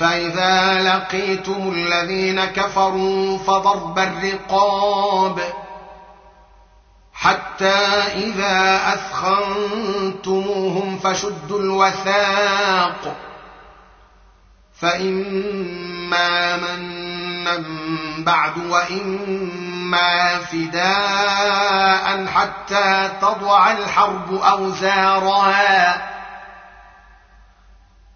فإذا لقيتم الذين كفروا فضرب الرقاب حتى إذا أثخنتموهم فشدوا الوثاق فإما منا بعد وإما فداء حتى تضع الحرب أوزارها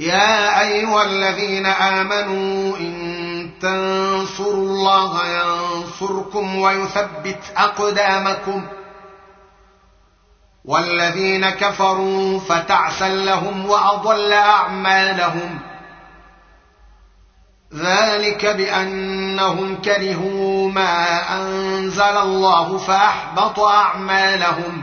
يا أيها الذين آمنوا إن تنصروا الله ينصركم ويثبت أقدامكم والذين كفروا فتعسا لهم وأضل أعمالهم ذلك بأنهم كرهوا ما أنزل الله فأحبط أعمالهم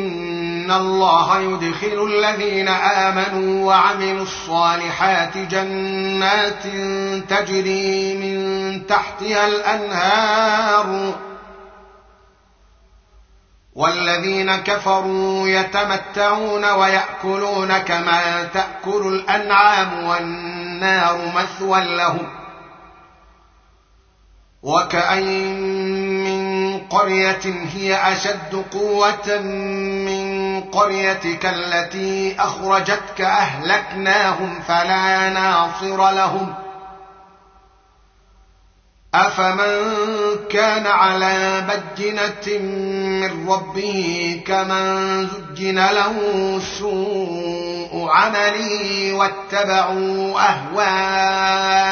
ان الله يدخل الذين امنوا وعملوا الصالحات جنات تجري من تحتها الانهار والذين كفروا يتمتعون وياكلون كما تاكل الانعام والنار مثوى لهم وكاين من قريه هي اشد قوه من قريتك التي أخرجتك أهلكناهم فلا ناصر لهم. أفمن كان على بجنة من ربه كمن زجن له سوء عملي واتبعوا أهواءهم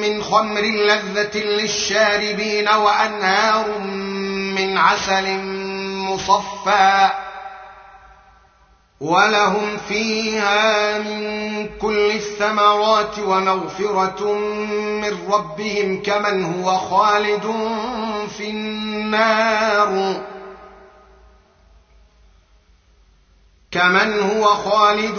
من خمر لذة للشاربين وأنهار من عسل مصفى ولهم فيها من كل الثمرات ومغفرة من ربهم كمن هو خالد في النار كمن هو خالد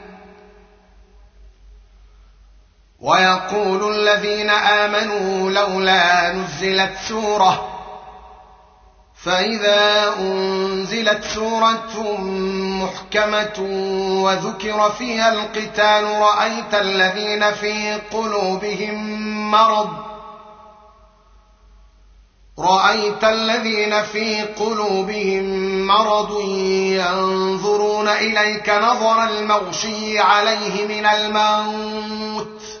ويقول الذين آمنوا لولا نزلت سورة فإذا أنزلت سورة محكمة وذكر فيها القتال رأيت الذين في قلوبهم مرض رأيت الذين في قلوبهم مرض ينظرون إليك نظر المغشي عليه من الموت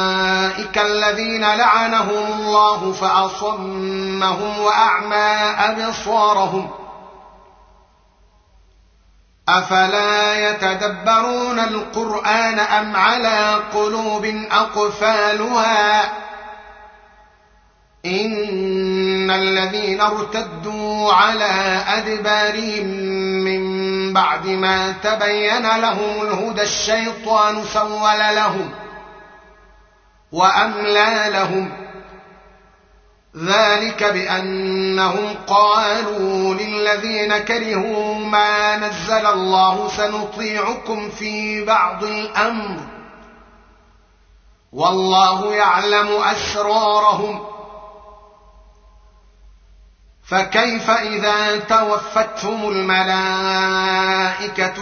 أولئك الذين لعنهم الله فأصمهم وأعمى أبصارهم أفلا يتدبرون القرآن أم على قلوب أقفالها إن الذين ارتدوا على أدبارهم من بعد ما تبين لهم الهدى الشيطان سول لهم وأملى لهم ذلك بأنهم قالوا للذين كرهوا ما نزل الله سنطيعكم في بعض الأمر والله يعلم أسرارهم فكيف إذا توفتهم الملائكة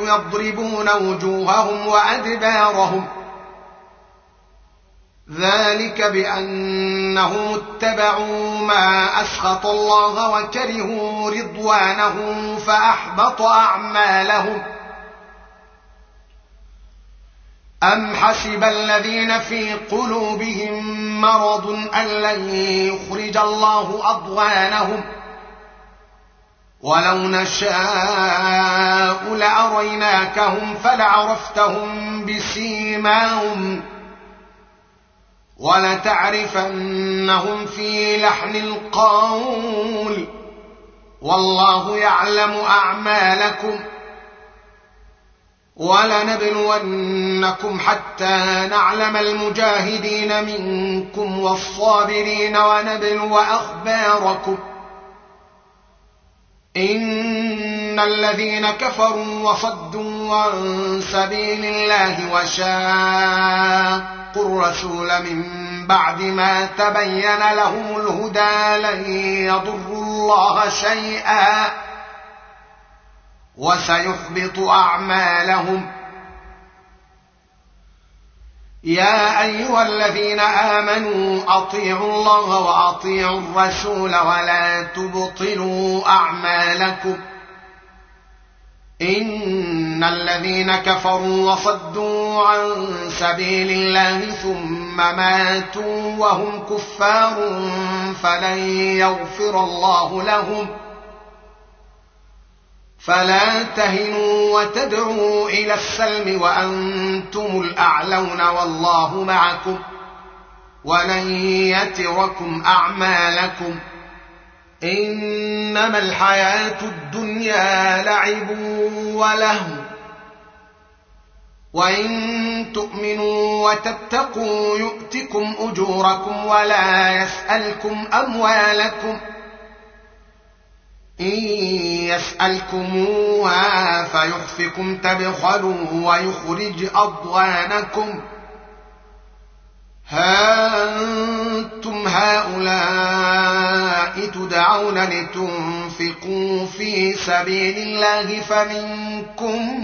يضربون وجوههم وأدبارهم ذلك بأنهم اتبعوا ما أسخط الله وكرهوا رضوانه فأحبط أعمالهم. أم حسب الذين في قلوبهم مرض أن لن يخرج الله أضغانهم؟ ولو نشاء لأريناكهم فلعرفتهم بسيماهم. ولتعرفنهم في لحن القول. والله يعلم أعمالكم. ولنبلونكم حتى نعلم المجاهدين منكم والصابرين ونبلو أخباركم. إن الذين كفروا وصدوا عن سبيل الله وشاقوا الرسول من بعد ما تبين لهم الهدى لن يضروا الله شيئا وسيحبط أعمالهم. يا أيها الذين آمنوا أطيعوا الله وأطيعوا الرسول ولا تبطلوا أعمالكم. ان الذين كفروا وصدوا عن سبيل الله ثم ماتوا وهم كفار فلن يغفر الله لهم فلا تهنوا وتدعوا إلى السلم وأنتم الاعلون والله معكم ولن يتركم اعمالكم انما الحياة الدنيا لعب ولهو وان تؤمنوا وتتقوا يؤتكم اجوركم ولا يسالكم اموالكم ان يسالكموها فيحفكم تبخلوا ويخرج اضوانكم ها أنتم هؤلاء تدعون لتنفقوا في سبيل الله فمنكم